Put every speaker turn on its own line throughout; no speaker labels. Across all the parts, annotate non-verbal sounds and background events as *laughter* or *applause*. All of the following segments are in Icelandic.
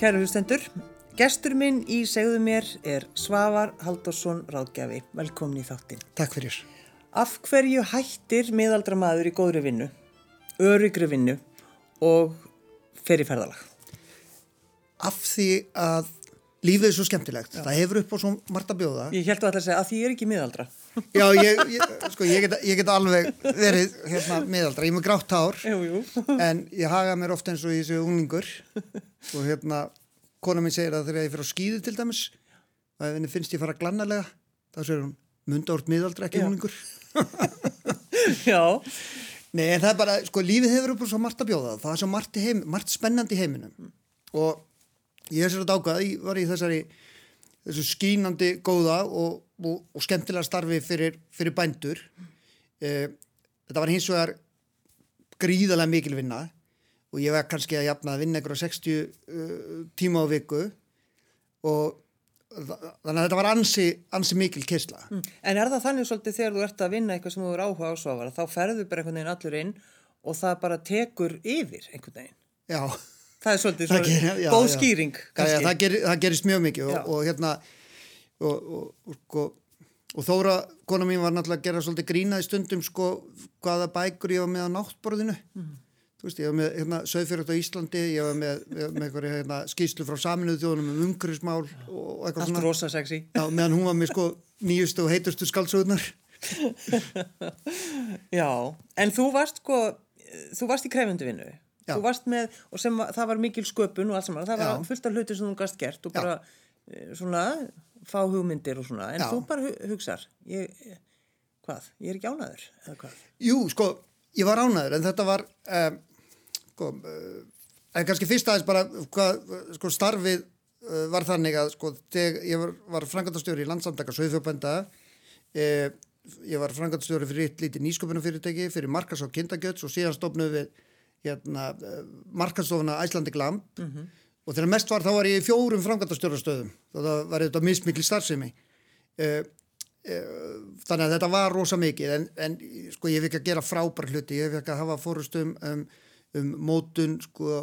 Kæru hlustendur, gestur minn í segðu mér er Svavar Haldursson Ráðgjafi. Velkomin í þáttinn.
Takk fyrir.
Af hverju hættir miðaldra maður í góðri vinnu, öryggri vinnu og ferifærðalag?
Af því að lífið er svo skemmtilegt. Já. Það hefur upp á svo margt að bjóða.
Ég held að það að segja að því ég er ekki miðaldra. *laughs*
Já, ég, ég, sko, ég geta get alveg verið hérna, miðaldra. Ég er með grátt hár,
jú, jú.
en ég haga mér ofta eins og ég séu unglingur *laughs* og hérna, kona minn segir að þegar ég fyrir á skýðu til dæmis og ef henni finnst ég fara glannalega þá segir hún, mundárt miðaldra ekki unglingur *laughs*
Já.
Nei, en það er bara, sko, lífið hefur upp svo margt að bjóða. Það er svo margt, heim, margt spennandi í heiminum. Og ég er sér að dáka ég var í þessari þessu skínandi góða og, og, og skemmtilega starfi fyrir, fyrir bændur. Eh, þetta var hins vegar gríðarlega mikil vinna og ég var kannski að jafna að vinna ykkur á 60 uh, tíma á viku og þannig að þetta var ansi, ansi mikil kysla.
Mm. En er það þannig svolítið þegar þú ert að vinna eitthvað sem þú er áhuga á svo að þá ferður bara einhvern veginn allur inn og það bara tekur yfir einhvern veginn?
Já.
Það er svolítið svo ger, já, góð já. skýring
kannski. Já, það, ger, það gerist mjög mikið og, og hérna og, og, sko, og Þóra, kona mín var náttúrulega að gera svolítið grína í stundum sko hvaða bækur ég var með á náttborðinu. Mm. Þú veist, ég var með hérna, Söðfjörður á Íslandi, ég var með, með, eitthvað hérna, skýslu frá saminuðu þjóðunum um umhverfismál og eitthvað
svona. Allt rosa sexy.
Já, meðan hún var með sko nýjustu og heitustu skaldsögurnar. *laughs*
Já, en þú varst sko, þú varst í krefendu vinnu. Já. Þú varst með, og sem það var mikil sköpun og allt saman, það var Já. fullt af hluti sem þú gæst gert og bara Já. Eh, svona fá hugmyndir og svona, en þú bara hugsar, ég, hvað, ég er ekki ánaður, eða hvað?
Jú, sko, ég var ánaður, en þetta var... Um, sko, uh, en kannski fyrst aðeins bara hvað, sko, starfið uh, var þannig að sko, þegar ég var, var frangatastjóri í landsamtaka Söðfjörbænda eh, ég var frangatastjóri fyrir eitt lítið nýsköpunumfyrirtæki fyrir markas og kindagjöts og síðan stofnuð við hérna, uh, markastofuna Æslandi Glamp mm -hmm. og þegar mest var þá var ég í fjórum frangatastjórastöðum það var þetta mismikli starfsemi. Eh, eh, þannig að þetta var rosa mikið. En, en sko ég ekki að gera frábær hluti. Ég ekki að hafa fórustum um um mótun sko,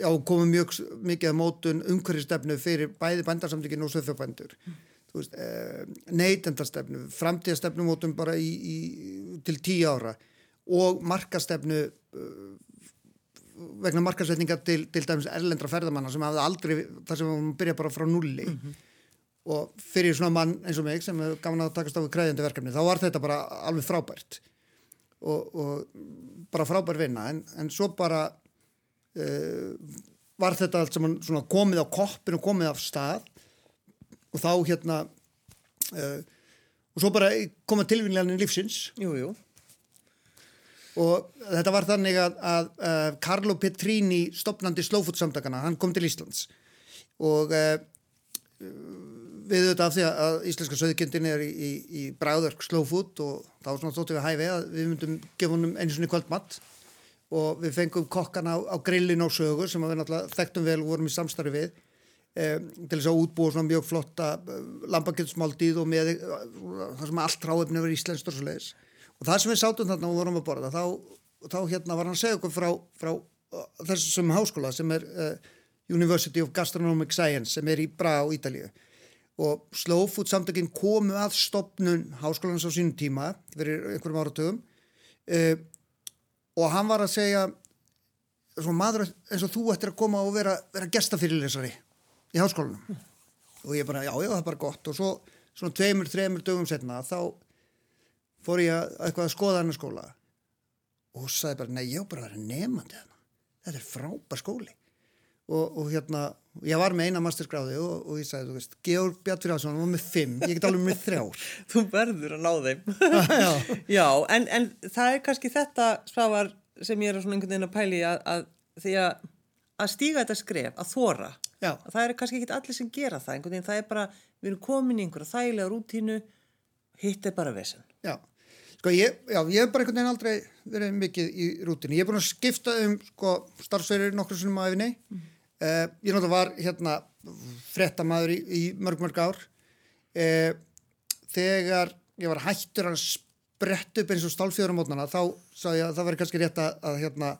já, komum mjög mikið að mótun umhverjastefnu fyrir bæði bændarsamtökinu og söðfjörbændur mm. eh, neytendastefnu framtíðastefnu mótun bara í, í, til tíu ára og markastefnu uh, vegna markasetninga til, til dæmis erlendra ferðamanna sem hafði aldrei þar sem við byrja bara frá nulli mm -hmm. og fyrir svona mann eins og mig sem gafin að takast á við kræðjandi verkefni þá var þetta bara alveg frábært og, og bara frábær vinna en, en svo bara uh, var þetta allt sem komið á koppin og komið af stað. Og þá hérna uh, og svo bara koma tilvinnileginn í lífsins.
Jú, jú.
og þetta var þannig að, að, að Carlo Petrini stopnandi slófútsamtakana, hann kom til Íslands. Og uh, við auðvitað af því að íslenska söðkjöndin er í, í, í bræðverk food og þá þóttum við hæfi að við myndum gefa honum einu svonni kvöldmatt og við fengum kokkana á, á grillin og sögur sem við náttúrulega þekktum vel og vorum í samstarfi við eh, til þess að útbúa svona mjög flotta eh, lambakjöldsmáldíð og með eh, það sem allt ráðefni verið íslenskt og svo leiðis og það sem við sátum þarna og vorum að borða þá, þá hérna var hann að segja okkur frá, frá þessum háskóla sem er uh, University of Gastronomic Science sem er í Bra á Ítalíu og Slow Food samtökinn komu að stopnun háskólanins á sínum tíma fyrir einhverjum áratögum uh, og hann var að segja svona maður eins og þú ættir að koma og vera, vera gestafyrirlesari í háskólanum. Mm. og ég bara, já, já, það er bara gott. Og svo svona tveimur, þreimur dögum setna þá fór ég að eitthvað að skoða hann að skóla. Og sagði bara, nei, ég er bara að vera nefandi þetta er frábær skóli og, og hérna ég var með eina masterskráði og, og ég sagði, þú veist, Georg Bjartfjörðarsson var með fimm, ég get alveg með þrjár. *laughs*
Þú verður að ná þeim. Já, *laughs* Já. En, en það er kannski þetta svavar sem ég er svona einhvern veginn að pæli að, að því að að stíga þetta skref, að þóra að það er kannski ekki allir sem gera það einhvern veginn, það er bara, við erum komin í einhverja þægilega rútínu, hitt er bara vesen.
Já, sko ég, já, ég hef bara einhvern veginn aldrei verið mikið í rútínu, ég hef búin að skipta um sko, starfsverðir nokkur sem maður efni mm. Uh, ég náttúrulega var hérna frettamæður í, í mörg mörg ár. Uh, þegar ég var hættur að spretta upp eins og stálfjórum mótnana þá sá ég að það var kannski rétt að, að hérna,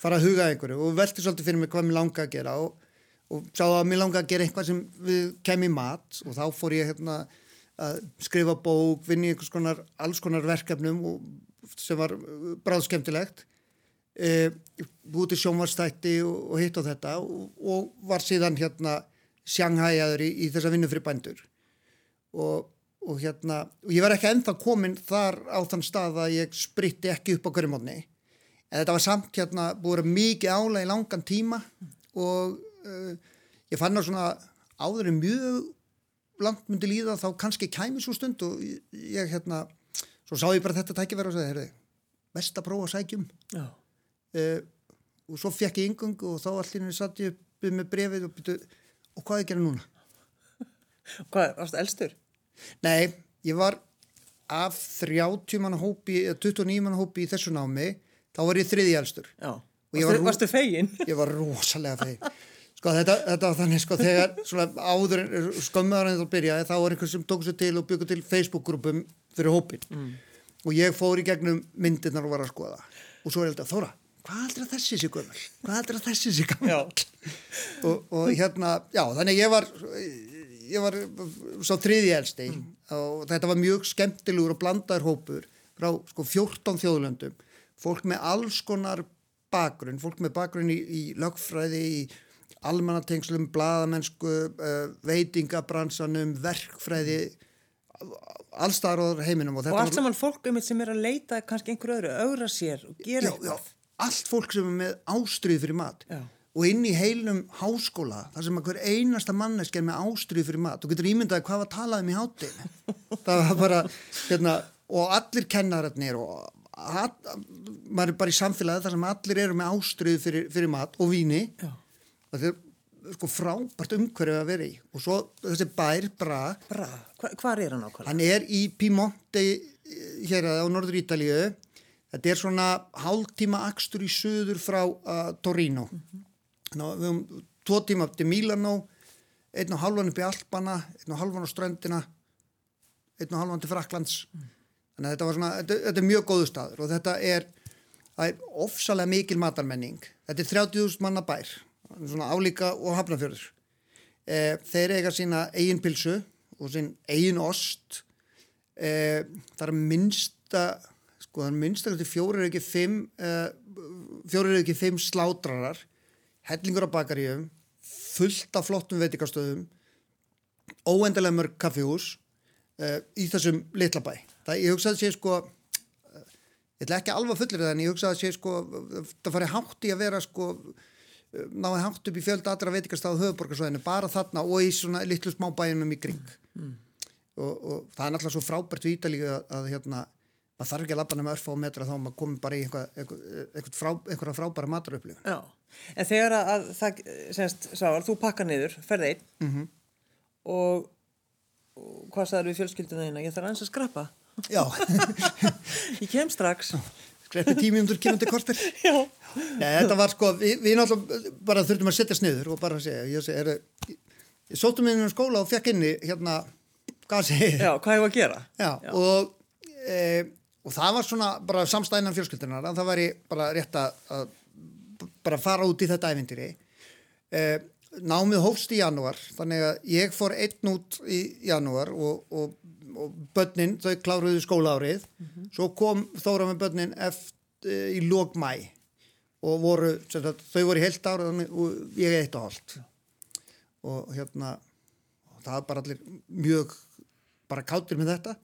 fara að huga einhverju og velti svolítið fyrir mig hvað mér langa að gera og, og sá að mér langa að gera eitthvað sem við kemum í mat og þá fór ég hérna að skrifa bók, vinni einhvers konar alls konar verkefnum og, sem var bráðskemtilegt e, búið til sjónvarstætti og, og hitt á þetta og, og var síðan hérna sjanghæjaður í, í þessa vinnu fyrir bændur. Og, og hérna og ég var ekki ennþá komin þar á þann stað að ég spritti ekki upp á hverju mótni en þetta var samt hérna búið mikið álega í langan tíma og uh, ég fann á svona áður en mjög langt myndi líða þá kannski kæmi svo stund og ég hérna svo sá ég bara þetta tækifæra og sagði, herru, mest að prófa að sækjum uh, og svo fekk ég yngung og þá allir satt ég upp með brefið og byrju, og hvað er að gera núna? *laughs*
Hvað, varst það elstur?
Nei, ég var af 30 mann hópi, 29 mann hópi í þessu námi, þá var ég þriði elstur
Já, varstu, varstu fegin? *laughs*
Ég var rosalega fegin Sko þetta, þetta var þannig sko þegar svona áður skömmuðar en þá byrjaði þá var einhvers sem tók sér til og byggði til Facebook-grúpum fyrir hópin mm. og ég fór í gegnum myndirnar og var að skoða og svo er alltaf Þóra, hvað heldur að þessi sé gömul? Hvað heldur að þessi sé gömul? og, og hérna, já þannig ég var ég var svo þriði elsti mm. og þetta var mjög skemmtilegur og blandaður hópur frá sko 14 þjóðlöndum fólk með alls konar bakgrunn, fólk með bakgrunn í, í lögfræði, í almannatengslum, bladamennsku, uh, veitingabransanum, verkfræði, allstarður heiminum.
Og, og allt saman fólk um þetta sem er að leita kannski einhverju öðru, augra sér og gera
eitthvað. Allt fólk sem er með ástrið fyrir mat. Já. Og inn í heilum háskóla, þar sem hver einasta mannesk er með ástrið fyrir mat. Þú getur ímyndaði hvað var talað um í hátteginu. *laughs* það var bara, hérna, og allir kennararnir og að, maður er bara í samfélagi þar sem allir eru með ástrið fyrir, fyrir mat og víni. Já þetta er sko frábært umhverfið að vera í og svo þessi bær Bra
Bra, Hva, hvað er hann ákvæmlega?
Hann er í Piemonte hér á Norður Ítalíu þetta er svona hálftíma axtur í söður frá uh, Torino. Mm -hmm. Ná, við höfum tvo tíma til Milano einn og halvan upp í Alpana einn og halvan á ströndina einn og halvan til Fraklands mm. þannig að þetta svona, þetta, þetta er mjög góðu staður og þetta er, er ofsalega mikil matarmenning. Þetta er 30.000 manna bær svona álíka og hafnafjörður e, þeir eiga sína eigin pilsu og sín eigin ost. E, það er minnsta sko það er minnsta fjórir ekki fimm e, fjórir ekki fimm slátrarar hellingur á bakaríum fullt af flottum veitikastöðum óendalega mörg kaffihús e, í þessum litla bæ það ég hugsaði sé sko ég ætla ekki alveg fullir það en ég hugsaði sé sko það fari hátt í að vera sko náði hátt upp í fjölda allra veitikastáðu höfuborgarsvæðinu bara þarna og í svona litlu smá bæjunum í kring mm. og, og það er náttúrulega svo frábært við Ítalíu að, að hérna, maður þarf ekki að lappa nema örfa á metra þá maður komir bara í eitthvað, frá, frábæra
Já, en þegar að það semst, sáar, þú pakka niður, ferði einn. Mm -hmm. og, og hvað sagður við fjölskylduna þína, ég þarf aðeins að skrappa
Já. *laughs*
Ég kem strax.
Greppi tímiundur kemur til kortir Nei, *laughs* þetta var sko, við, við náttúrulega bara þurftum að setja sniður og bara segja ég, segi, er, ég sóttum inn í skóla og fekk inni hérna
gasi Já, hvað hefur að gera?
Já, Já. Og, e, og það var svona bara samstæðinan fjölskyldunar að það væri bara rétt að bara fara út í þetta ævindiri e, Námið hófst í janúar þannig að ég fór einn út í janúar og, og og börnin, þau kláruðu skóla árið mm -hmm. svo kom Þóra með börnin eftir, í lók mæ og voru, sagt, þau voru í heilt ára og ég eitt og hálft. Og hérna og það var bara allir mjög bara káttir með þetta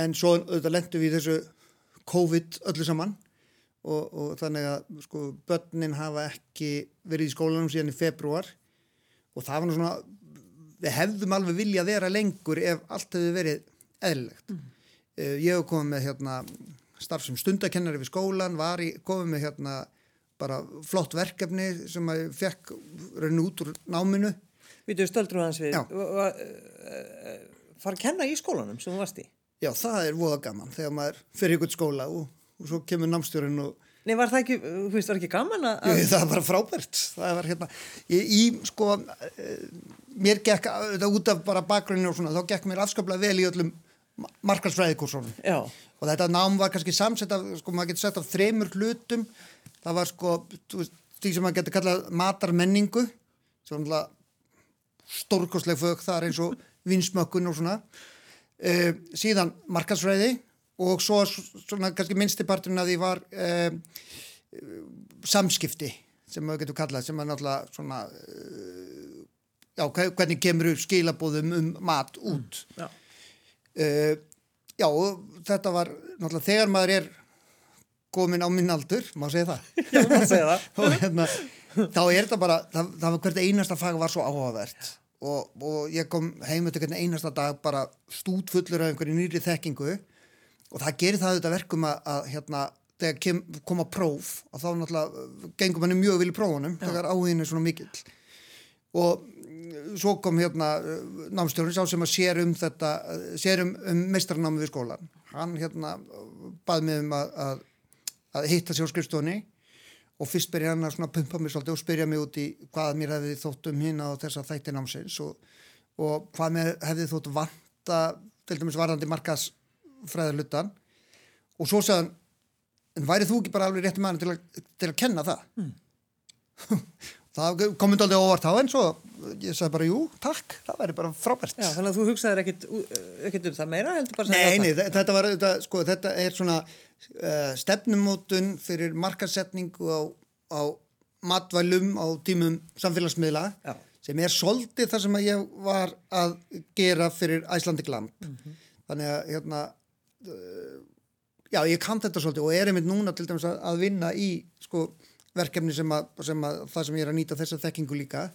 en svo auðvitað lendum við þessu COVID öllu saman og, og þannig að sko börnin hafa ekki verið í skólanum síðan í februar og það var nú svona við hefðum alveg vilja að vera lengur ef allt hefði verið eðlilegt. Mm. Uh, ég hef komið með hérna, starf sem stundakennari við skólan, var í, komið með hérna, bara flott verkefni sem að ég fekk raun út úr náminu.
Við stöldrum hans við. Uh, fara að kenna í skólanum sem þú varst í?
Já, það er voða gaman þegar maður fyrir ykkur skóla og, og svo kemur námstjórun og
Nei, var það ekki, þú veist, var ekki gaman að...
Jú, það var frábært. Það var hérna, ég, í, sko, mér gekk þetta út af bara bakgrunni og svona þá gekk mér afskaplega vel í öllum markarsfræðikursunum og þetta nám var kannski samsett af sko maður getur sett af þremur hlutum. Það var sko því sem maður getur kallað matarmenningu svona stórkosleg fög þar eins og vinsmökkun og svona uh, síðan markansfræði og svo svona kannski minnstiparturinn að því var uh, samskipti sem maður getur kallað sem er náttúrulega svona uh, já, hvernig kemur skilabóðum um mat út. Mm, já. já, þetta var náttúrulega þegar maður er komin á minn aldur, má segja það? *laughs*
Já, má segja það. *laughs*
Og hérna, þá er þetta bara, það, það var hvert einasta fag var svo áhugavert og, og ég kom heim eftir einasta dag bara stútfullur af einhverju nýri þekkingu. Og það gerir það auðvitað verkum að, að hérna, þegar kem, koma próf og þá náttúrulega gengum hann mjög vilja prófunum Já. þegar áhugin er svona mikill. Og svo kom hérna námstjórnins á sem að sér um þetta sér um, um meistarnámi við skólan hann hérna baði mig um að, að, að hitta sér á skrifstóni og fyrst byrja hann að pumpa mig svolítið og spyrja mig út í hvað mér hefði þótt um hinn á þessa þætti námsins og, og hvað mér hefði þótt vanta til dæmis varðandi markasfræðarlutan og svo sagðan en værið þú ekki bara alveg rétti maður til, til að kenna það mm. *laughs* það komið aldrei óvart á en svo ég sagði bara jú, takk, það væri bara frábært
Já, þannig að þú hugsaður ekkit, ekkit um það meira
Nei, nei, þetta var þetta, sko, þetta er svona uh, stefnumótun fyrir markasetningu á, á matvælum á tímum samfélagsmiðla Já. sem er soldið það sem ég var að gera fyrir Æslandi Glamp mm -hmm. þannig að hérna uh, já, ég kann þetta svolítið og er einmitt núna til dæmis að, að vinna í sko, verkefni sem að, sem að það sem ég er að nýta þessa þekkingu líka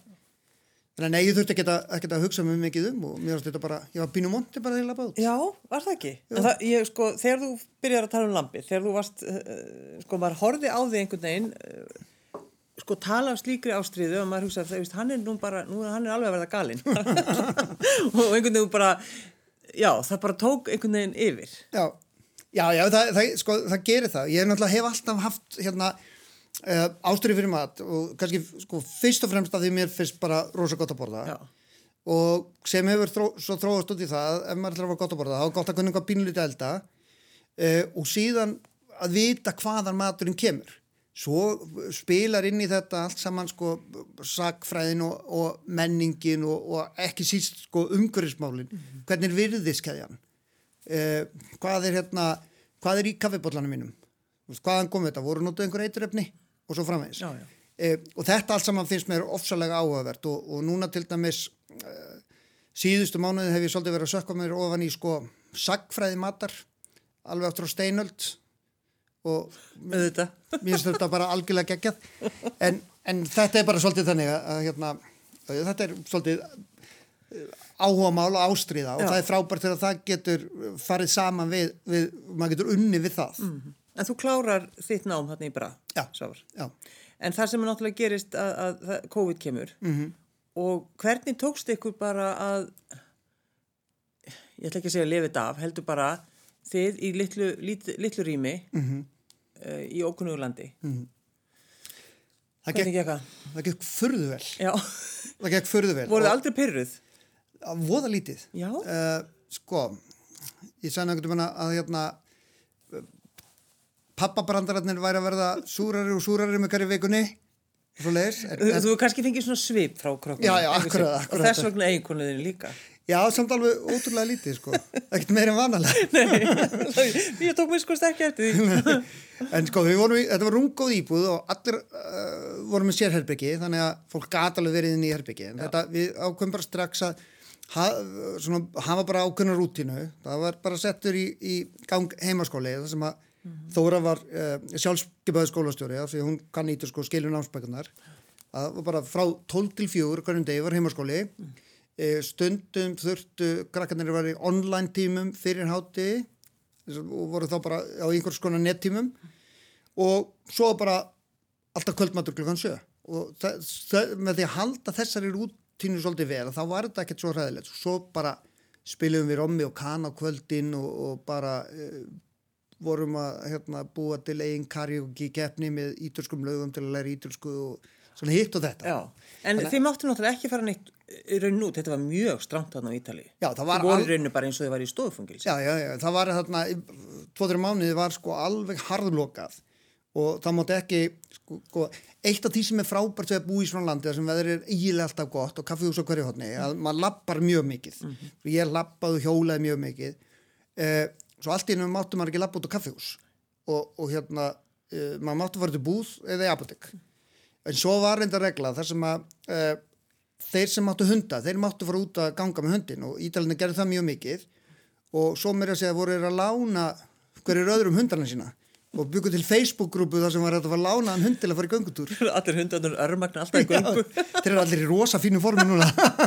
Þannig að nei, ég þurfti ekki að, ekki að hugsa mjög mikið um og mér finnst þetta bara, ég var bínu monti bara þegar ég laði út.
Já, var það ekki? Það, ég, sko, þegar þú byrjar að tala um lampi, þegar þú varst, uh, sko, maður horfi á því einhvern veginn, uh, sko, tala um slíkri ástriðu og maður hugsa, það, hann er nú bara, nú hann er alveg að verða galinn. *laughs* og einhvern veginn bara, já, það bara tók einhvern veginn yfir.
Já, já, já, það, það sko, það gerir það. Ég hef náttúrulega hef alltaf haft, hérna, Uh, eh, ástöru fyrir mat og kannski sko, fyrst og fremst að því mér finnst bara rosa gott að borða. Já. og sem hefur þró, svo þróast út í það ef maður ætlar að vera gott að borða þá gott að kunna eitthvað bínlítið elda. Uh, og síðan að vita hvaðan maturinn kemur. Svo spilar inn í þetta allt saman sko sagfræðin og, og menningin og, og ekki síst sko umhverfismálin. Mm -hmm. hvernig er virðiskeiðjan uh, hvað er hérna hvað er í kaffibóllanum mínum hvaðan kom þetta, voru nóttu einhver eituröfni og svo framvegis. Já, já. E, og þetta allt saman finnst mér ofsalega áhugavert og, og núna til dæmis e, síðustu mánuði hef ég svolítið verið að sökka mér ofan í sko sagfræði matar alveg áttur á steinöld. Og *laughs* mér finnst þetta bara algjörlega geggjað. En, en þetta er bara svolítið þannig að, að hérna, þetta er svolítið e, áhuga mál og ástriða og Já. það er frábært þegar það getur farið saman við, við maður getur unni við það. Mm -hmm.
En þú klárar þitt nám hérna í bra.
Já, já.
En það sem náttúrulega gerist að, að, að COVID kemur mm -hmm. og hvernig tókst ykkur bara að, ég ætla ekki að segja að lefið af, heldur bara þið í litlu, lit, litlu rými mm -hmm. uh, í ókunnugulandi. Mm -hmm.
Hvernig gekk það? Það gekk förðu vel.
Já.
Það gekk förðu vel.
Voruð það aldrei pyrruð?
Voða lítið.
Já.
Uh, sko, ég sagði náttúrulega að hérna pappabrandararnir væri að verða súrari og súrari með hverju vikunni
Þú hefur kannski fengið svona svip frá krokkum
Já, já, akkurat, akkurat
Og þess vegna eiginkonuðin líka.
Já, samt alveg ótrúlega lítið, sko. *laughs* Ekkert meir en vanalega.
Nei, *laughs* ég tók mér sko stekki eftir því.
En sko, vorum, þetta var rungóð íbúð og allir uh, vorum með sérherbyggi þannig að fólk gata alveg verið inn í herbyggi en þetta, við ákveðum bara strax að ha, svona, hafa bara ákveðna rútinu það var bara settur í, í gang heimaskóli það sem að Mm -hmm. Þóra var uh, sjálfskeipaði skólastjóri af því hún kann ítur sko skilju námsbækunar það var bara frá 12 til 4 hverjum degi var heimaskóli. Mm. uh, stundum þurftu krakkarnir var í online tímum fyrir háti og voru þá bara á einhvers konar nettímum. Og svo bara alltaf kvöldmatur klukkan 7 og það, það, með því að halda þessari rútínu svolítið vel þá var þetta ekkert svo ræðilegt svo bara spilum við rommi og kan á kvöldin og, og bara uh, vorum að hérna, búa til eigin karjóki keppni með ítalskum lögum til að læra ítalsku og svona hitt og þetta.
Já, en Þannig... þið máttu náttúrulega ekki fara neitt raun út, þetta var mjög stramt þarna á Ítali.
Já, það var...
Það voru al... rauninu bara eins og þið var í stofungils.
Já, já, já, það var þarna, tvoður mánuði var sko alveg harðlokað og það mátti ekki sko, sko, eitt af því sem er frábært að bú í svona landi sem veður er ílega alltaf gott og kaffihús á hverju hodni, að maður lappar mjög mikið mm -hmm. ég lappaði og hjólaði mjög mikið eh, svo allt í ennum máttu maður ekki lappa út á kaffihús. Og, og hérna eh, maður máttu fara til búð eða í apotek. En svo var reynda regla þar sem að eh, þeir sem máttu hunda, þeir máttu fara út að ganga með hundin og Ídalinni gerði það mjög mikið. Og svo mér að segja voru þeir að lána hverjir öðrum hundarna sína og byggur til Facebook-grúpu þar sem var að fara lánaðan hund til að fara í göngutúr. *laughs*
Allir hundarnir örmagna alltaf í göngu.
Þeir eru allir í rosa fínu formi núna.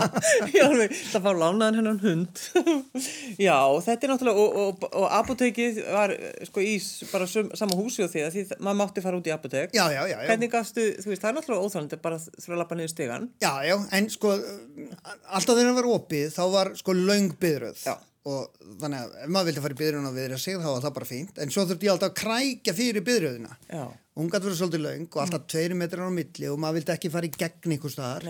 *laughs*
Já, það fá lánaðan hennan hund. *laughs* Já, þetta er náttúrulega og, og, og apotekið var sko í bara sum, sama húsi og því að því maður mátti fara út í apotek
já, já, já.
Hvernig gafstu, þú veist, það er náttúrulega óþálandi bara þurfa að lappa niður stegan
Já, já, en sko alltaf þegar það var opið þá var sko laung byðröð Já og þannig að ef maður vildi fara í byrjun og viðra sig þá var það bara fínt. En svo þurfti ég alltaf að krækja fyrir byrjunina og hún gæti verið svolítið laung og alltaf tveiri metrar á milli og maður vildi ekki fara í gegn einhver staðar.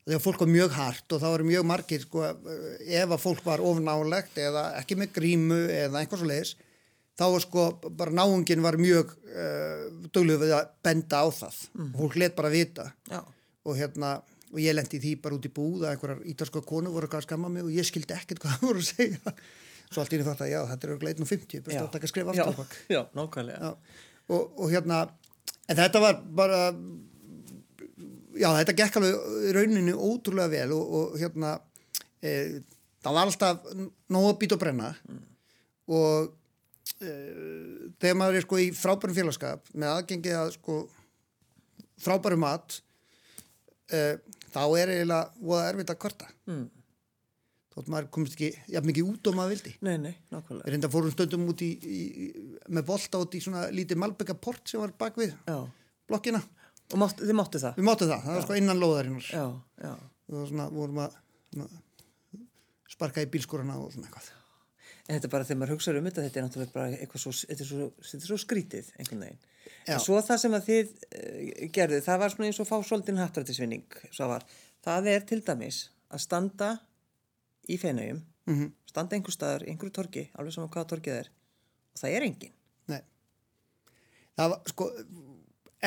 Þegar fólk var mjög hart og það var mjög margir sko, ef að fólk var ofnálegt eða ekki með grímu eða einhvers og leiðis þá var sko bara náungin var mjög uh, eh, dögluð við að benda á það. Mm. og fólk let bara vita. Já. og hérna og ég lendi því bara út í búð að einhverjar ítalska konu voru að skamma mig og ég skildi ekkert hvað það voru að segja. Svo allt í því þátt að já, þetta er gleitin og 50 best að taka að skrifa aftur
Já, *laughs* já nákvæmlega.
Og, og hérna, en þetta var bara já, þetta gekk alveg rauninu ótrúlega vel og, og hérna e, það var alltaf nóg að býta og brenna. Mm. og e, þegar maður er sko í frábærum félagskap með aðgengið að sko frábærum mat e, þá er eiginlega voða erfitt að kvarta mm. þótt maður komist ekki jafn mikið út og maður vildi
Nei, nei, nákvæmlega
reynda fórum stöndum út í, í, með bolta út í svona lítið Malbeka port sem var bak við já. blokkina
Og mátt, þið máttu það?
Við máttu það, það já. var sko innan lóðarinnar
Já, já
Og svona vorum að svona, sparka í bílskorana og svona eitthvað
En þetta er bara þegar maður hugsaður um þetta, þetta er náttúrulega bara eitthvað svo, svo, er svo skrítið einhvern veginn. En svo það sem að þið uh, gerðu, það var svona eins og fá svolítinn hattrættisvinning, svo var, það er til dæmis að standa í fenauðum, mm -hmm. standa einhver staðar, einhverju torki, alveg saman hvaða torkið er, og það er engin.
Nei. Það var, sko,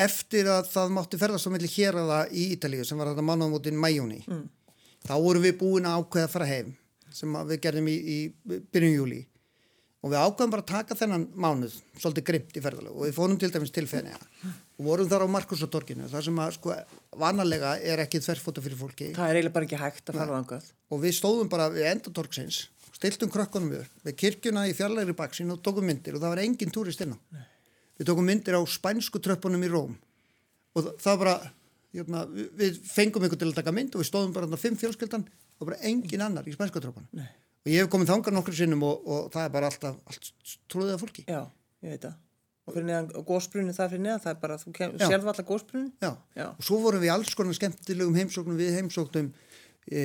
eftir að það mátti ferðast á melli hér að það í Ítalíu sem var þetta mannamótin mæjúni, mm. þá vorum við búin að ákveða að fara heim sem við gerðum í, í byrjun júli og við ákvæðum bara að taka þennan mánuð svolítið grimt í ferðalög. Og við fórum til dæmis til fenni og vorum þar á Markusatorkinu þar sem að sko vanalega er ekki þverfóta fyrir fólki.
Það er eiginlega bara ekki hægt að fara vangað
og við stóðum bara við endatorksins stiltum krökkunum við, við kirkjuna í fjarlæri baksin og tókum myndir. Og það var engin túrist inná við tókum myndir á spænsku tröppunum í Róm. Og það bara jöfna, við fengum einhvern til að taka mynd og við stóðum bara fimm fjölskyldan og bara engin annar í spænska trópan og ég hef komið þangar nokkur sinnum og, og það er bara alltaf allt trúðið af fólki.
Já, ég veit það. Og fyrir neðan gósbrunni það fyrir neðan það er bara, þú gósbrunni
Já. Já, og svo vorum við alls konar skemmtilegum heimsóknum við heimsóknum e,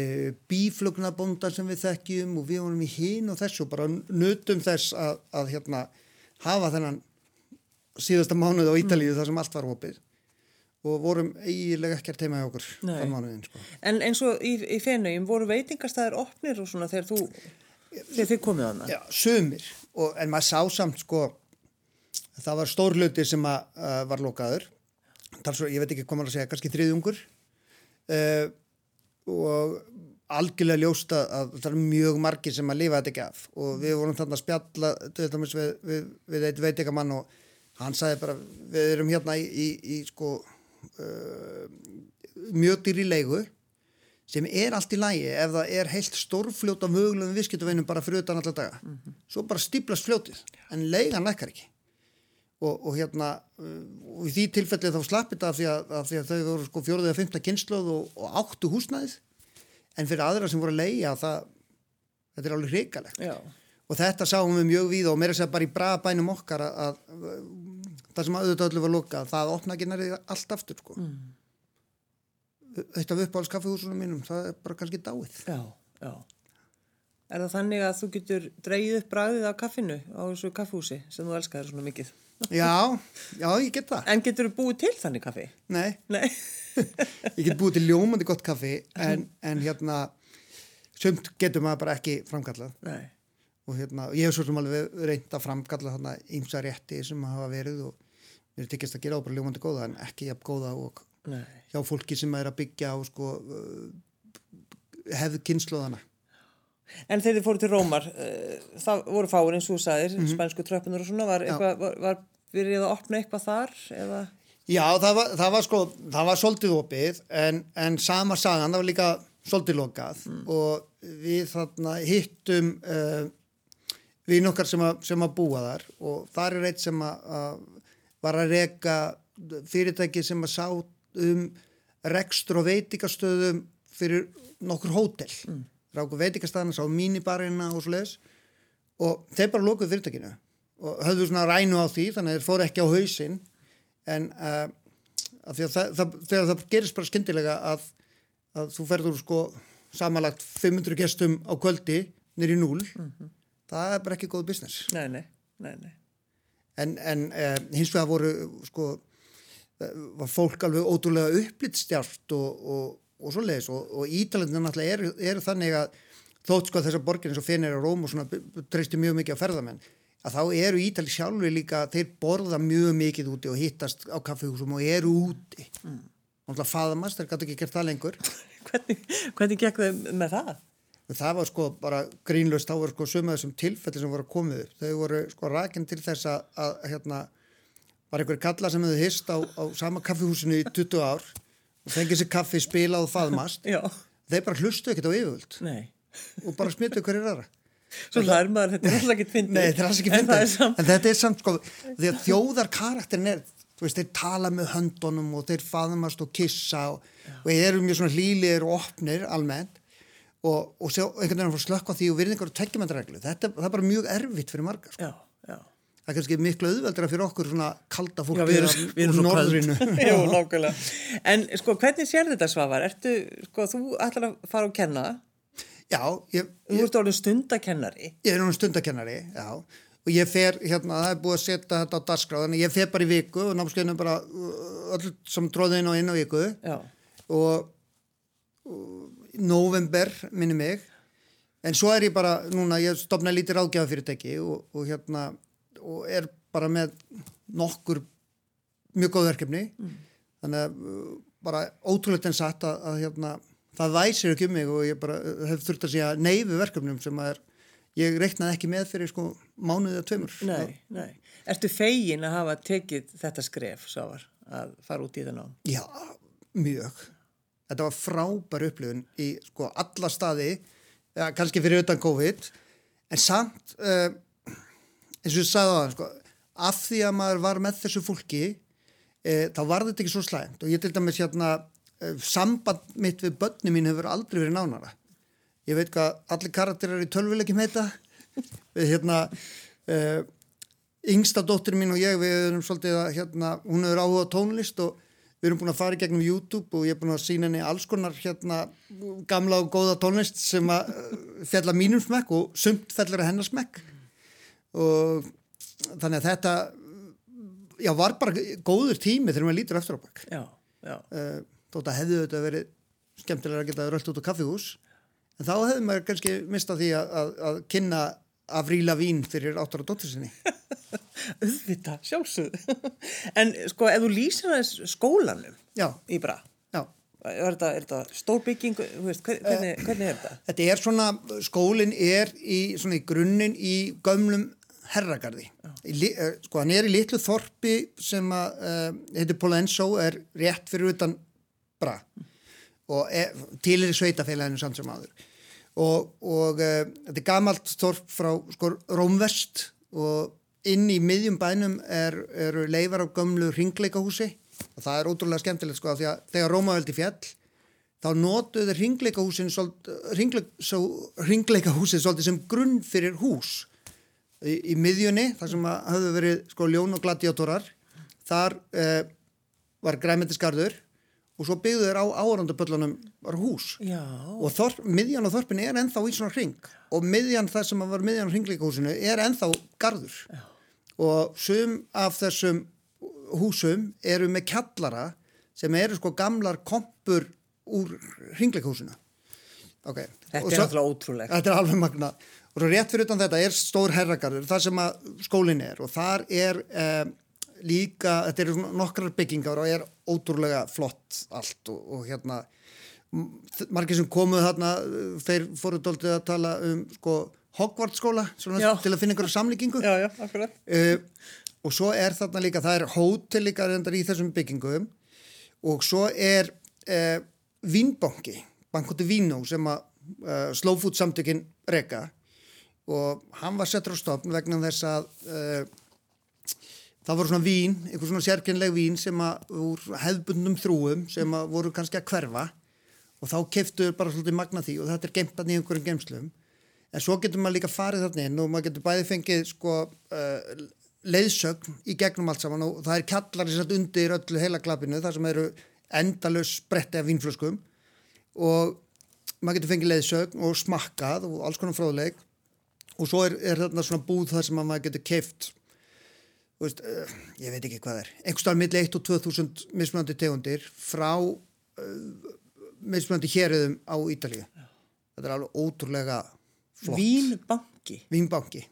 bíflugnabóndar sem við þekkjum og við vorum í hín og þessu og bara nutum þess að, að hérna hafa þennan síðasta mánuð á Ítalíu mm. þar sem allt var opið og vorum eiginlega ekki að teima hjá okkur þann mánuðin sko.
En eins og í, í fennugjum voru veitingastæðir opnir og svona þegar þú þegar þið komið á hana?
Já, sömur og, en maður sá samt sko það var stór hluti sem að, uh, var lokaður. Svo, ég veit ekki hvað maður að segja, kannski þriðjungur. Uh, og algjörlega ljósta að það er mjög margir sem að lifa þetta ekki af. Og við vorum þarna að spjalla við, við, við eitt veitikamann og hann sagði bara við erum hérna í, í, í sko mjög dýri leigu sem er allt í lægi ef það er heilt stórfljót af mögulegum visskiptuveinum bara fyrir utan alltaf daga. Mm -hmm. svo bara stíplast fljótið en leigan lekkar ekki. Og, og hérna uh, og í því tilfellið þá slappið það af því að, að, því að þau voru sko fjóruðið að fymta kynnslóð og, og áttu húsnæðið. En fyrir aðra sem voru að leia það þetta er alveg hrikalegt. Og þetta sáum við mjög við og mér er að segja bara í brabænum okkar að, að það sem auðvitað öllu var lukka það opna ekki nærið allt aftur sko. mm. Eitt af uppáhaldskaffihúsunum mínum það er bara kannski dáið
Já, já Er það þannig að þú getur dreyið upp bræðið á kaffinu á þessu kaffhúsi sem þú elskar svona mikið?
Já, já, ég get það
En getur þú búið til þannig kaffi?
Nei,
Nei. *laughs*
ég get búið til ljómandi gott kaffi en, *laughs* en hérna sumt getur maður bara ekki framkallað
Nei
og hérna, ég hef svo sem alveg reynd að framkalla þarna ímsa rétti sem hafa verið og mér er tekist að gera á bara ljómandi góða en ekki jafn góða og Nei. hjá fólki sem er að byggja á sko, uh, hefðu kynnslóðana
En þegar þið fóru til Rómar uh, það voru fáir eins og þú sagðir mm -hmm. spænsku tröppunar og svona var, eitthvað, var, var verið að opna eitthvað þar eða?
Já, það var, það var sko það var svolítið opið en, en sama sagan, það var líka svolítið lokað mm. og við þarna hittum uh, við nokkar sem, sem að búa þar. Og það er reitt sem að, að var að reyka fyrirtæki sem að sá um rekstur og veitikastöðum fyrir nokkur hótel. Mm. ráku veitikastæðan, sá mínibarina og svo leiðis og þeir bara lókuð fyrirtækinu og höfðu svona rænu á því þannig að þeir fóru ekki á hausin en uh, að að það, það, þegar það gerist bara skindilega að, að þú ferður sko samanlagt 500 gestum á kvöldi nýri núl mm -hmm. Það er bara ekki góð business.
Nei, nei, nei, nei.
En, en eh, hins vegar voru sko, var fólk alveg ótrúlega upplýttstjárt og, og, og svo leiðis og, og Ítalandina náttúrulega eru, eru þannig að þótt sko þessar borgir eins og Fenir og Róm og svona treystir mjög mikið á ferðamenn að þá eru Ítali sjálfur líka þeir borða mjög mikið úti og hittast á kaffehúsum og eru úti. Mm. náttúrulega faðamast, þeir gætu ekki gert það lengur. *laughs*
Hvernig, hvernig gekk þau með það?
Það var sko bara grínlust, þá voru sko suma þessum tilfelli sem voru komið upp, þau voru sko rækinn til þess að, að hérna var einhverju kalla sem hefði hist á, á sama kaffihúsinu í 20 ár og fengið sér kaffi spilað og faðmast. Þeir bara hlustu ekkert á yfirvöld.
Nei.
og bara smitu hverju rara
Svo hlær maður, þetta er alltaf ekki fyndið.
Nei, þetta er alltaf ekki fyndið, en, en þetta er samt sko, því að þjóðar karakterin er þú veist, þeir tala með höndunum og þeir faðmast og kissa og, og þeir eru mjög svona hlýlir og opnir almennt og, og sjá einhvern veginn að slökka því og virðingar og tekjumendreglu, þetta er bara mjög erfitt fyrir margar sko.
já, já.
það er kannski miklu auðveldra fyrir okkur svona kalda fólk úr norðrinu. *laughs*
En sko hvernig sér þetta Svavar? Ertu, sko þú ætlar að fara og kenna?
Já ég,
þú ert orðin stundakennari
ég er orðin stundakennari, já. Og ég fer, hérna, það er búið að setja þetta á darskráð, þannig ég fer bara í viku og námskeiðinu bara öll sem tróði inn á viku.
Já.
og, og november minni mig en svo er ég bara núna, ég stopna lítið ráðgjafafyrirtæki og, og hérna og er bara með nokkur mjög góð verkefni mm. þannig að uh, bara ótrúleitt en satt að, að hérna það væsir ekki um mig og ég bara uh, hef þurft að segja neyfi verkefnum sem að er ég reiknaði ekki með fyrir sko mánuðið að tömur
Nei, nei. Ertu fegin að hafa tekið þetta skref sávar að fara út í það ná?
Já, mjög þetta var frábær upplifun í sko alla staði ja, kannski fyrir utan COVID. En samt uh, eins og ég sagði það sko, af því að maður var með þessu fólki uh, þá var þetta ekki svo slæmt. Og ég til dæmis hérna uh, samband mitt við börni mín hefur aldrei verið nánara. Ég veit hvað allir karakterar í tölvuleikim heita. Við hérna yngsta dóttir mín og ég við erum svolítið að hérna hún hefur áhuga tónlist og við erum búin að fara í gegnum YouTube og ég er búin að sína henni alls konar hérna gamla og góða tónlist sem að uh, fjalla mínum smekk og sumt fellir að hennar smekk. Og þannig að þetta já var bara góður tími þegar maður lítur eftir á bakk uh, þótt að hefðu þetta verið skemmtilega að geta rölt út á kaffihús. En þá hefðu maður kannski mistað því að, að, að kynna að fríla vín fyrir áttur og dóttur sinni *laughs*
auðvita, sjálfsögðu *laughs* en sko, ef þú lýsir aðeins skólanum
já.
í bra
já.
er þetta, stórbygging hvernig, uh, hvernig er þetta?
Þetta er svona, skólinn er í, svona í grunninn í gömlum herragarði í, uh, sko, hann er í litlu þorpi sem að uh, heitir Polensó er rétt fyrir utan bra og er, til er í sveitafélaginu samt sem aður og, og þetta er gamalt þorp frá sko, Rómvest og inn í miðjum bænum eru er leifar á gömlu ringleikahúsi og það er ótrúlega skemmtilegt sko því að þegar Rómaveldi fjall þá notuður ringleikahúsin ringleikahúsin svolítið sem grunn fyrir hús. Í, í miðjunni þar sem hafðu verið sko ljón og gladiátorar þar eh, var græmyndisgarður og svo byggðu þeir á árandaböllunum var hús.
Já.
og þorp, miðjan og þorpin er ennþá í svona ring og miðjan það sem var miðjan og ringleikahúsinu er ennþá garður.
Já.
og sum af þessum húsum eru með kjallara sem eru sko gamlar kompur úr ringleikahúsinu
okay. Þetta er alltaf ótrúlegt.
Þetta er alveg magna og rétt fyrir utan þetta er stór herragarður þar sem að skólinn er. Og þar er eh, líka, þetta eru nokkrar byggingar og er ótrúlega flott allt og, og hérna margir sem komuð þarna þeir fóruð doldið að tala um sko Hogwarts skóla til að finna einhverja samlíkingu
já, já, uh,
og svo er þarna líka það er hótel líka reyndar í þessum byggingum og svo er uh, Vínbanki Bankotu Vínó sem að uh, Slowfood samtökin reyka og hann var settur á stofn vegna þess að það voru svona vín, einhver svona sérkynleg vín sem að úr hefðbundnum þrúum sem að voru kannski að hverfa og þá keftuður bara svolítið magna því og þetta er geimt í einhverjum geimslum en svo getur maður líka farið þarna inn og maður getur bæði fengið sko uh, leiðsögn í gegnum allt saman og það er kjallar sem undir öllu heila klapinu þar sem eru endalus bretti af vínflöskum og maður getur fengið leiðsögn og smakkað og alls konar fróðleik. Og svo er, er þarna svona búð þar sem maður getur keift veist, uh, ég veit ekki hvað er. Einhverstað millir 1 og 2000 mismunandi tegundir frá uh, mismunandi héröðum á Ítalíu. Þetta er alveg ótrúlega flott.
Vínbanki?
Vínbanki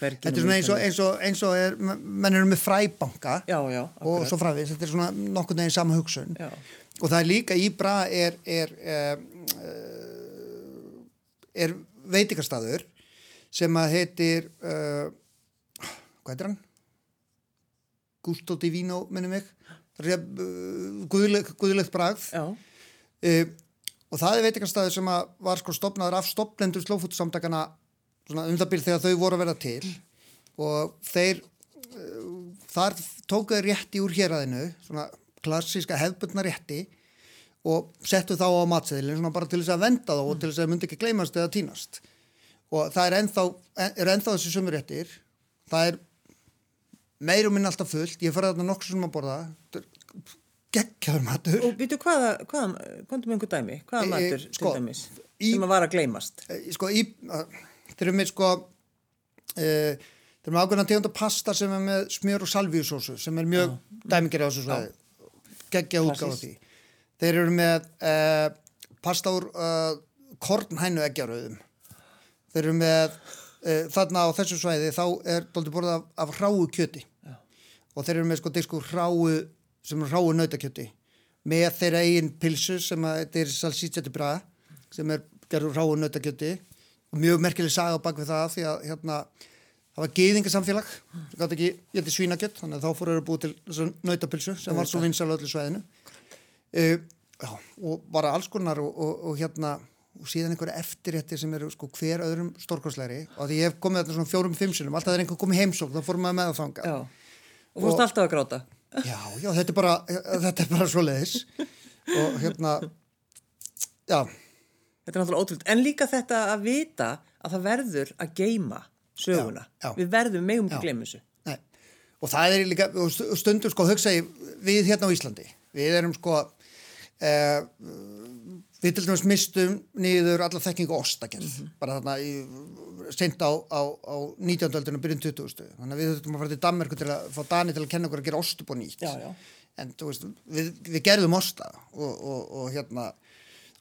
Þetta er svona eins og, eins og, eins og er, menn eru með fræbanka
já, já,
og svo fræðis, þetta er svona nokkur neginn sama hugsun. Já. og það er líka í bra er er, er, er veitikastæður sem að heitir uh, hvað heitir hann? Gusto Divino minnum er uh, guðlegt, guðlegt bragð. Uh, og það er veitikastæður sem var sko stopnaður af stoplendur slófútsamtakana um það byrð þegar þau voru að vera til. Og þeir uh, þar tókuði rétti úr héræðinu svona klassíska hefbundna rétti og settu þá á matseðilin svona bara til þess að venda þá og til þess að það myndi ekki gleymast eða tínast og það er ennþá, er ennþá þessi sömur réttir. Það er meirum minn alltaf fullt, ég farið þarna nokkur sem að borða. Geggjaður matur.
Og býtu hvaða, hvaða, komdu með einhver dæmi? Hvaða matur e, sko, til dæmis í, sem að vara að gleymast?
E, sko í þeir eru með sko e, þeir eru með ákveðna tegunda pasta sem er með smjör og salvíusósu sem er mjög dæmingir á þessu svæði. Geggja útgáð á því. Þeir eru með pasta úr kornhænu eggjaröðum þeir eru með þarna á þessu svæði þá er doldið borðað af, af hráu kjöti. Og þeir eru með sko, sko hráu sem er hráu nautakjöti. Með þeirra eigin pilsu sem að þetta er salsítsætti braða sem er gerður hráu nautakjöti. Mjög merkileg saga á bakvið það því að hérna, það var geyðingasamfélag það gæti ekki, ég heiti svínakjött þannig að þá fór að búið til nautapilsu sem var svo vinsal öllu sveðinu uh, já, og bara alls konar og, og, og hérna og síðan einhverja eftirréttir sem eru sko hver öðrum stórkostleiri og því ég hef komið þetta svona fjórum fimmsunum, alltaf er einhver komið heimsók þá fórum við með að fanga
og fórst alltaf að gráta
já, já, þetta er bara, þetta er bara svo leiðis og hérna já
Þetta er náttúrulega ótrúld. En líka þetta að vita að það verður að geima söguna. Já, já. Við verðum megum að gleyma þessu. Nei.
Og það er líka, stundur sko, hugsa ég, við hérna á Íslandi, við erum sko, eh, við til dæmis mistum niður alla þekkingu ostakerð, mm -hmm. bara þarna í, sent á, á, á 19. öldunum byrjun 20. Þannig að við þurftum að fara til Danmarku til að fá Dani til að kenna okkur að gera nýtt.
Já, já.
En veist, við, við gerðum osta og, og, og hérna,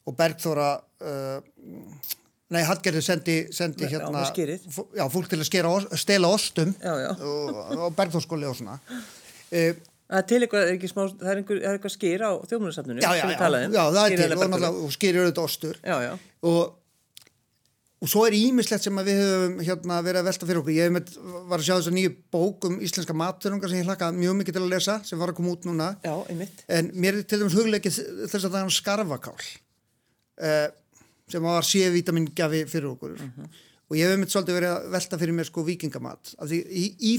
og Bergþóra uh, nei, Hallgerður sendi, sendi
Nei,
hérna
já,
fólk til að skera, stela ostum
já, já.
og, og Bergþórskóli og svona uh,
Það er til eitthvað, er smá, það er einhver, er eitthvað skýr á þjóðmjörnarsafninu
Já, já, já, um. já, það er til og, og skýr eru þetta ostur
Já, já
og Og svo er ímislegt sem við höfum hérna, verið að velta fyrir okkur. Ég með, var að sjá þess að nýju bók um íslenska maturungar sem ég hlaka mjög mikið til að lesa, sem var að koma út núna.
Já, einmitt.
En mér er til dæmis hugleikið þess að það er skarvakál uh, sem var C-vitamin gafi fyrir okkur uh. -huh. og ég hef myndið svolítið verið að velta fyrir mér sko vikingamat af því í, í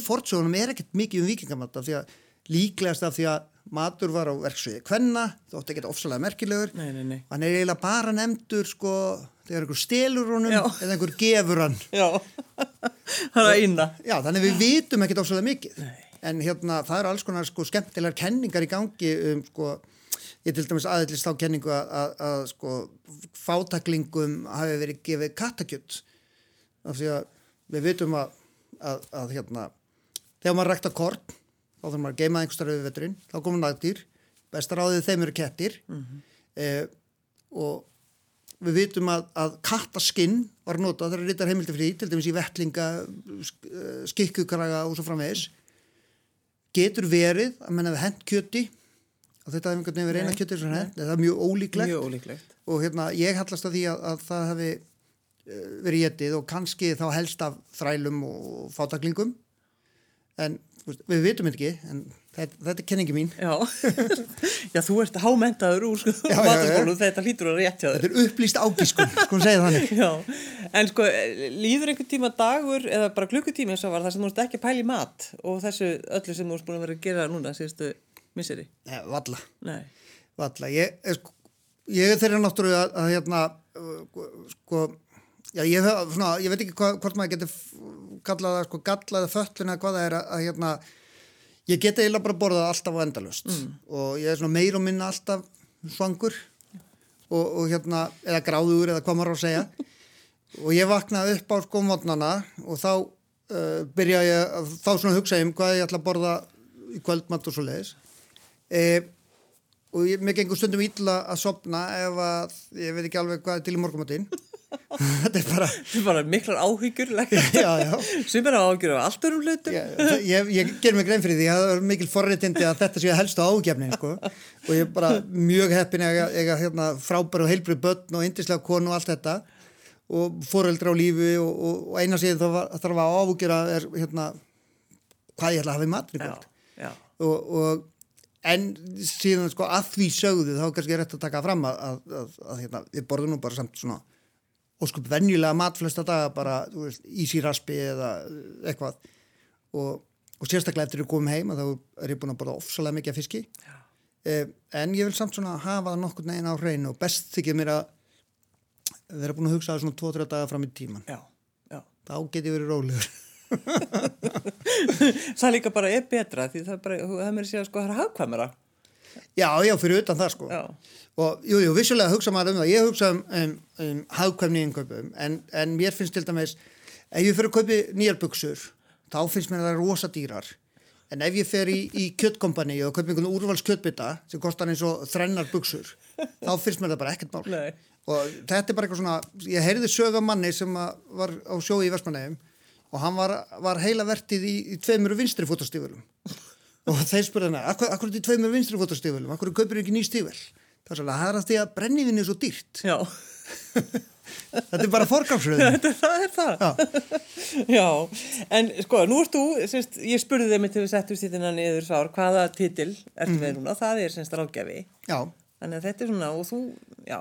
að líklegast af því að matur var á verksviði hvenna, þótt ekki ofsalega merkilegur.
Nei, nei, nei.
hann er eiginlega bara nefndur sko, þegar einhver stelur honum Já. eða einhver gefur hann.
Það *laughs* er eina
Já, þannig við vitum ekkert ofsalega mikið. En hérna það eru alls konar sko skemmtilegar kenningar í gangi um sko ég til dæmis aðeins þá kenningu að, að, að sko, fátaklingum hafi verið gefið kattakjött af því að við vitum að, að hérna, þegar maður rækta korn þá þarf maður að geima einhverstað við veturinn. Þá komur nættýr, bestar áðið þeim eru kettir. Mm -hmm. eh, og við vitum að kattaskinn var notað það rítar heimildi frí til dæmis í vettlinga skikkukraga og svo framvegis. Getur verið að menna við hend kjöti og þetta hefur einhvern veginn verið eina kjöti það er mjög ólíklegt,
mjög ólíklegt.
og hérna ég hallast að því að, að það hefði uh, verið getið og kannski þá helst af þrælum og fátaklingum en við vitum ekki en þetta, þetta er kenningi mín.
Já, *laughs* já þú ert hámentaður úr sko, *laughs* maturskólu, þetta hlýtur að réttja
þér. Þetta er upplýst ágískun, sko segja þannig. *laughs*
Já, en sko líður einhvern tíma dagur eða bara klukkutími eins og var það sem þú ert ekki pæli mat og þessu öllu sem þú ert búin að vera að gera núna síðustu misseri?
Nei, valla
Nei.
Valla, ég, sko, ég er þeirra náttúrulega að, að hérna sko Já, ég, svona, ég veit ekki hva, hvort maður getur kallaða sko gallaða föllun eða hvað það er að, að hérna ég geti eiginlega bara borðað alltaf á endalust mm. og ég er meir og minna alltaf svangur og, og hérna, eða gráður eða hvað maður á að segja. *laughs* Og ég vaknaði upp á sko mótnana og þá uh, byrja ég að þá svona hugsa um hvað ég ætla að borða í kvöldmatt og svo leiðis e, og ég, mér gengur stundum ítla að sopna ef að ég veit ekki alveg hvað er til í morgumatinn
þetta er bara, bara miklar áhyggjur sem *laughs* er áhyggjur af allt örum hlutum.
Já, ég, ég ger mig grein fyrir því að það er mikil forréttindi að þetta séu helst á ágjafni sko. og ég er bara mjög heppin að eiga hérna, frábæru og heilbrið börn og indislega konu og allt þetta. Og foreldra á lífi og, og, og eina það þarf að áhugjura er hérna, hvað ég ætla að hafa í matri og, og en síðan sko, að því sögðu þá kannski er rétt að taka fram að, að, að, að hérna, við borðum nú bara samt svona og sko venjulega matflesta daga bara veist, ísýraspi eða eitthvað. Og, og sérstaklega eftir að koma heim þá er ég búin að borða ofsalega mikið fiski. Eh, en ég vil samt svona hafa það nokkur neginn á hreinu og best þykir mér að vera búin að hugsa það svona 2-3 daga fram í tíman
já, já.
þá get ég verið rólegur. *laughs*
Það líka bara er betra því það er bara, það er mér að segja sko það er hafkvæmera
Já, já, fyrir utan það sko. Já. og jú, jú, vissulega hugsa maður um það. Ég hugsa um, um, um hafkvæmni innkaupum. En, en mér finnst til dæmis ef ég fyrir að kaupi nýjar buksur þá finnst mér það rosa dýrar en ef ég fer í, í kjöttkompani og kaupi einhvern úrvals kjöttbytta sem kostar eins og þrennar buksur *laughs* þá finnst mér það bara ekkert mál.
Nei.
og þetta er bara eitthvað svona ég heyrði söga manni sem var á sjói í Vestmanægum og hann var, var heila vertið í, í tveimur vinstri fótastífurum og þeir spurði hann, akkur, akkur er þetta tveimur vinstri fótastífulum, akkur kaupir ekki ný stífel það er svolítið að er því að brenniðin er svo dýrt.
Já. *laughs*
Þetta er bara forgámsröð *laughs*
það er það. Já. *laughs* já, en sko, nú erst þú semst, ég spurði þeim til við settum sýtina niður sár, hvaða titil ertu mm. með núna, það er semst ráðgjafi. Þannig að þetta er svona, og þú já,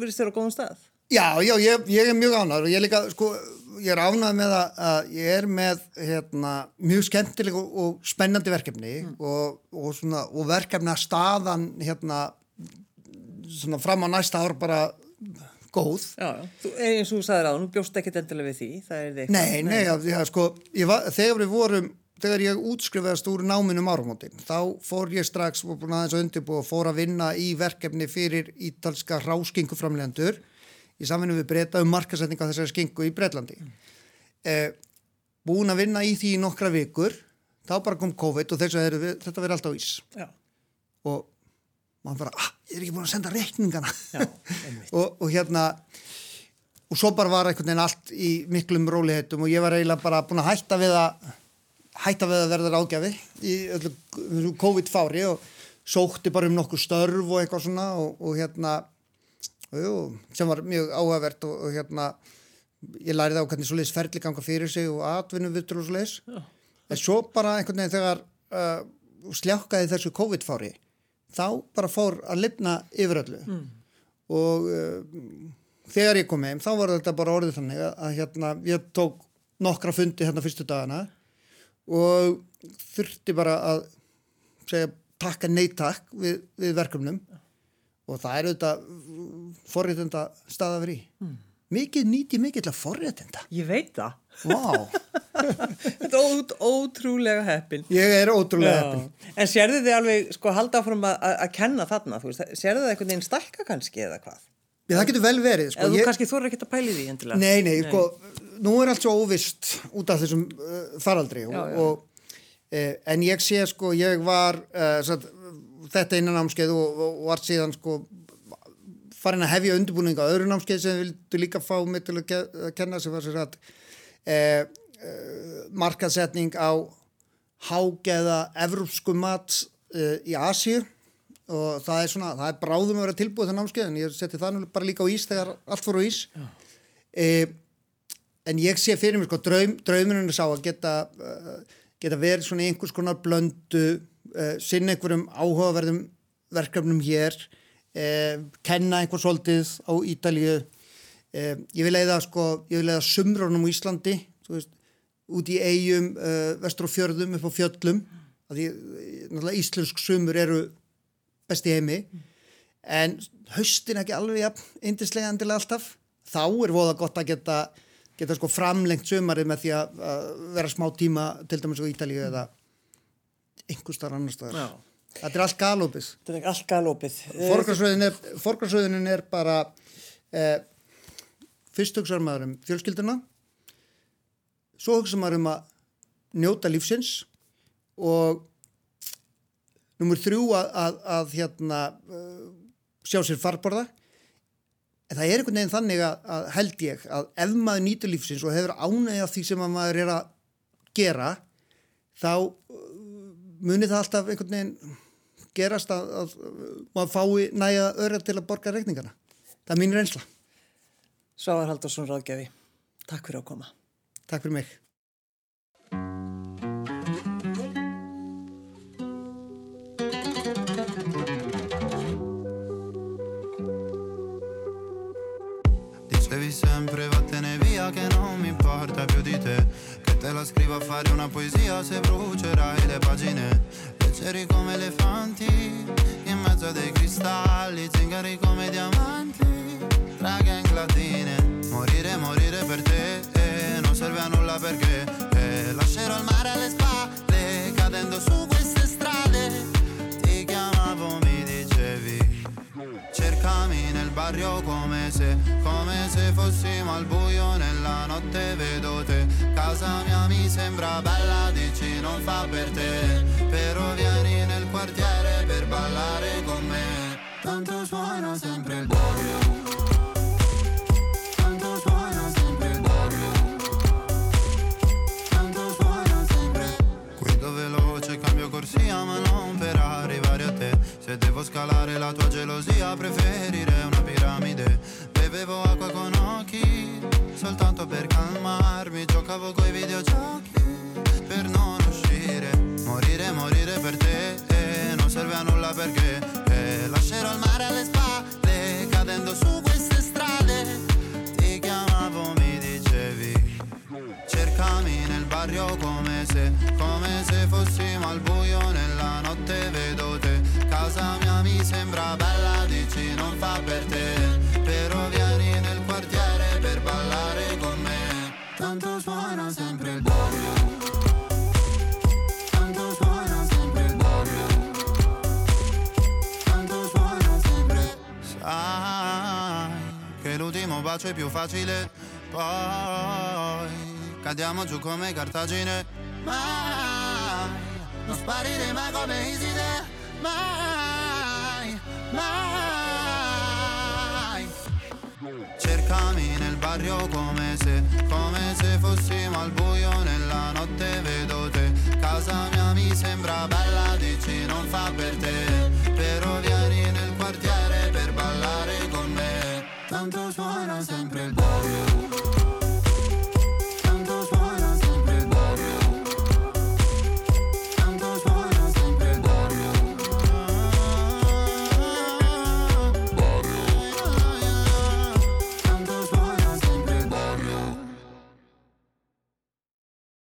verðist þér á góðum stað.
Já, já, ég, ég er mjög ánæður og ég líka, sko ég er ánægð með að, að ég er með hérna, mjög skemmtileg og, og spennandi verkefni mm. og, og, svona, og verkefni að staðan hérna, fram á næsta ár bara góð.
Já, þú, eins og þú sagði ráð, nú bjóst ekki endilega við því.
Nei, nei, já, já, sko, var, þegar við vorum, þegar ég útskrifaðast úr náminum árumótin, þá fór ég strax og búin aðeins að undirbúa og fór að vinna í verkefni fyrir ítalska ráskinguframlendur í samfunnu við breyta um markasetning á þessari skingu í Breitlandi eh, búin að vinna í því í nokkra vikur þá bara kom COVID og þess að þetta verði alltaf ís.
Já.
og maður bara, ah, ég er ekki búin að senda reikningana. Já, *laughs* og, og hérna og svo bara var einhvern veginn allt í miklum róliheitum og ég var eiginlega bara búin að hætta við að hætta við að verða ráðgjafi í öllu COVID-fári og sótti bara um nokkuð störf og eitthvað svona og, og hérna jú, sem var mjög áhugavert og, og hérna ég lærið á hvernig svo leiðis ferli ganga fyrir sig og atvinnum vittur og svo leiðis en svo bara einhvern veginn þegar uh, sljákaði þessu COVID-fári þá bara fór að lifna yfir öllu. Mm. og uh, þegar ég kom heim þá var þetta bara orðið þannig að, að hérna ég tók nokkra fundi hérna fyrstu dagana og þurfti bara að segja takka neytakk við, við verkefnum og það er auðvitað forréttenda stað að vera í mm. mikið nýti mikið til að forréttenda
ég veit það
wow. *laughs*
þetta er ót, ótrúlega heppin
ég er ótrúlega Já. heppin
en sérðu þið alveg sko halda áfram að, kenna þarna veist, sérðu þið einhvern veginn stakka kannski eða hvað
Já, það getur vel verið
sko. eða þú ég... kannski þurfa ekki að pæli því endilega
nei, nei, nei. Sko, nú er allt svo óvist út af þessum uh, faraldri og, já, já. Og, uh, en ég sé sko, ég var uh, satt, þetta innan námskeið og, og var síðan sko farin að hefja undirbúning á öðru námskeið sem við vildu líka fá mig til að kenna sem var sér að e, e, markaðsetning á hágeða evropsku mat uh, í Asju og það er svona, það er bráðum að vera tilbúið það námskeið en ég seti það nú bara líka á ís þegar allt fór á ís. En ég sé fyrir mér sko draum, drauminu sá að geta geta verið svona einhvers konar blöndu sinna einhverjum áhugaverðum verkefnum hér kenna einhver svolítið á Ítalíu. Ég vil leiða sko, ég vil leiða sumrunum í Íslandi, veist út í eigum, uh, vestur og fjörðum upp á fjöllum því íslensk sumur eru besti heimi. En höstin ekki alveg ja, eindislega endilega alltaf. Þá er voða gott að geta, geta sko framlengt sumarið með því að vera smá tíma til dæmis á Ítalíu eða einhver starf annar staðar. Þetta er allt galopið.
Þetta er allt galopið.
Forgarsröðunin er, er bara eh, fyrst hugsaður maður um fjölskylduna svo hugsa maður um að njóta lífsins og numur þrjú að, að, að hérna, uh, sjá sér farborða. En það er einhvern veginn þannig að, að held ég að ef maður nýtur lífsins og hefur ánægja því sem maður er að gera þá munir það alltaf einhvern veginn gerast að maður fái næja öðra til að borga reikningana? Það er mín reynsla.
Sváar Haldursson Ráðgjafi. Takk fyrir að koma.
Takk fyrir mig.
La scrivo a fare una poesia se brucerai le pagine. Leggeri come elefanti in mezzo a dei cristalli. Zingari come diamanti tra gang latine. Morire, morire per te serve a nulla perché eh, lascerò il mare alle spalle cadendo su queste strade barrio come se come se fossimo al buio nella notte vedo te. Casa mia mi sembra bella dici non fa per te. Però vieni nel quartiere per ballare con me. Tanto suona sempre il barrio. Corsia ma non per arrivare a te. Se devo scalare la tua gelosia preferirei Bevevo acqua con occhi soltanto per calmarmi. Giocavo coi videogiochi per non uscire. Morire, morire per te eh, non serve a nulla perché eh, Lascerò il mare alle spalle cadendo su queste strade. Ti chiamavo, mi dicevi Cercami nel barrio come se, come se fossimo al buio nella notte vedo te. Casa mia mi sembra bella, dici non fa per te bacio è più facile. Poi Cadiamo giù come cartagine. Mai Non sparire mai come Iside. Mai Mai. Cercami nel barrio come se Come se fossimo al buio nella notte vedo te. Casa mia mi sembra bella Dici non fa per te siempre. el